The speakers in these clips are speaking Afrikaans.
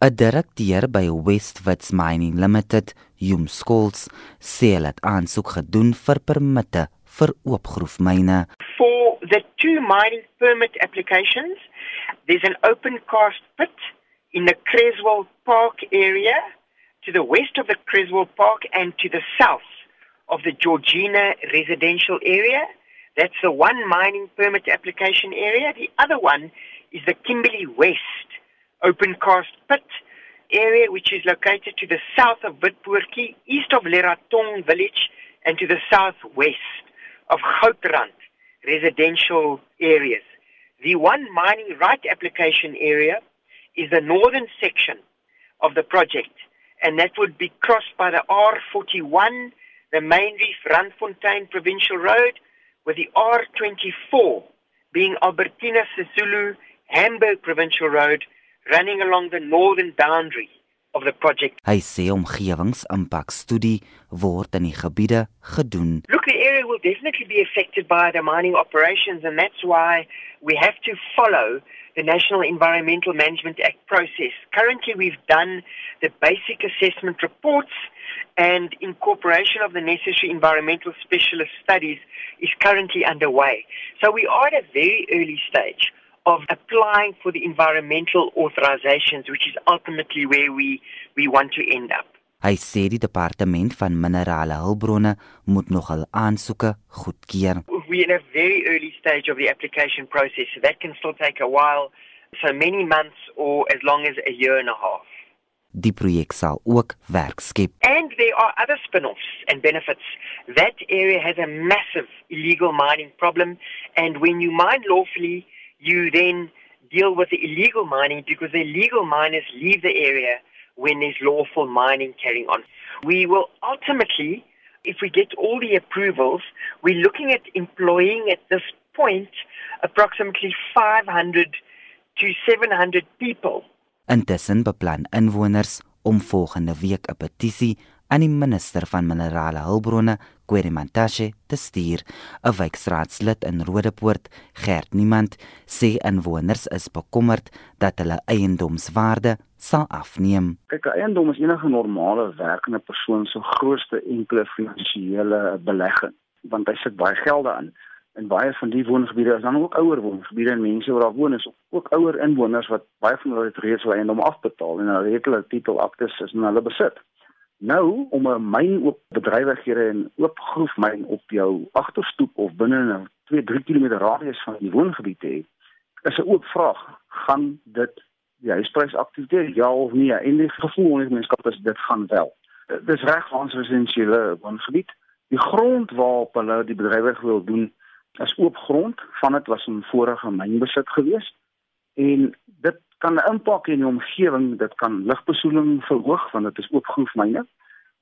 'n Direkteur by Westwits Mining Limited, Jum Skols, sê het aansoek gedoen vir permitte vir oopgroefmyne. For the two mining permit applications, there's an open cast pit in the Creswell Park area to the west of the Creswell Park and to the south of the Georgina residential area. That's the one mining permit application area. The other one is the Kimberley West open cast pit area, which is located to the south of Witpoortjie, east of Leratong village, and to the southwest of Goutrand residential areas. The one mining right application area is the northern section of the project, and that would be crossed by the R41, the Main Reef Randfontein Provincial Road, with the R24 being Albertina Sisulu Hamburg Provincial Road running along the northern boundary of the project. Hy sê omgewingsimpakstudie word in die gebiede gedoen. Look, the area will definitely be affected by the mining operations and that's why we have to follow the National Environmental Management Act process. Currently we've done the basic assessment reports and incorporation of the necessary environmental specialist studies is currently underway. So we are at a very early stage of applying for the environmental authorizations which is ultimately where we we want to end up. Hy sê die departement van minerale hulpbronne moet nog al aansoeke goedkeur. We're in a very early stage of the application process so that can still take a while so many months or as long as a year and a half. Die projek sal ook werk skep. And there are other spin-offs and benefits. That area has a massive illegal mining problem and when you mine lawfully you then deal with the illegal mining because the illegal miners leave the area when there's lawful mining carrying on. We will ultimately, if we get all the approvals, we're looking at employing at this point approximately 500 to 700 people. Intussen beplan inwoners om volgende week 'n petisie aan die minister van minerale hulpbronne, Kwerimantashe, te stuur. 'n Wijkraadslid in Rodepoort, Gert Niemand, sê inwoners is bekommerd dat hulle eiendomswaarde sal afneem. Kyk, eiendom is enige normale werkende persoon se grootste enkele finansiële belegging, want hy sit baie gelde in. En baie van die woongebiede is dan ook ouer woongebiede en mense wat daar woon is ook ouer inwoners wat baie van hulle reeds hulle eiendom afbetaal en hulle het hulle titelaktes is in hulle besit. Nou om 'n myn oop bedrywighede en oop groefmyn op jou agterstoep of binne 'n 2-3 km radius van die woongebied te hê, is 'n oop vraag. Gaan dit die huisprys aktiveer ja of nee? En die gevoel onder menskap is dit gaan wel. Dis reg vir ons residensiële woongebied. Die grond waarop hulle die bedrywighede wil doen is oop grond. Van dit was 'n vorige mynbesit geweest en dit kan 'n impak hê in die omgewing, dit kan lugbesoedeling verhoog want dit is ook groefmyne.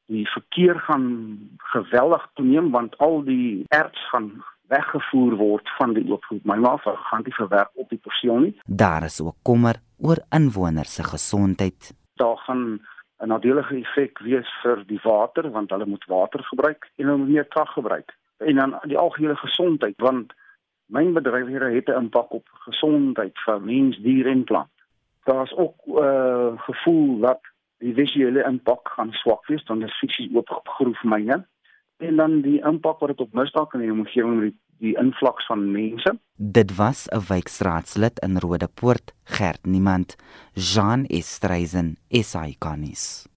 Die verkeer gaan geweldig toeneem want al die erts gaan weggevoer word van die oopgroefmyne af, gaan dit verwerk op die perseel nie. Daar is ook kommer oor inwoners se gesondheid. Daar gaan 'n nadelige effek wees vir die water want hulle moet water gebruik en hulle moet meer krag gebruik. En dan die algehele gesondheid want myn bedrywighede het 'n impak op gesondheid vir mens, dier en plant daar's ook 'n uh, eh, gevoel dat die visuele impak gaan swak wees dan is fisies oopgegroef myne en dan die impak wat dit op misdaad kan hê in die omgewing die, die invloeks van mense. Dit was 'n wijkraadslid in Rodepoort Gert Niemand. Jean Estreisen SA ikonis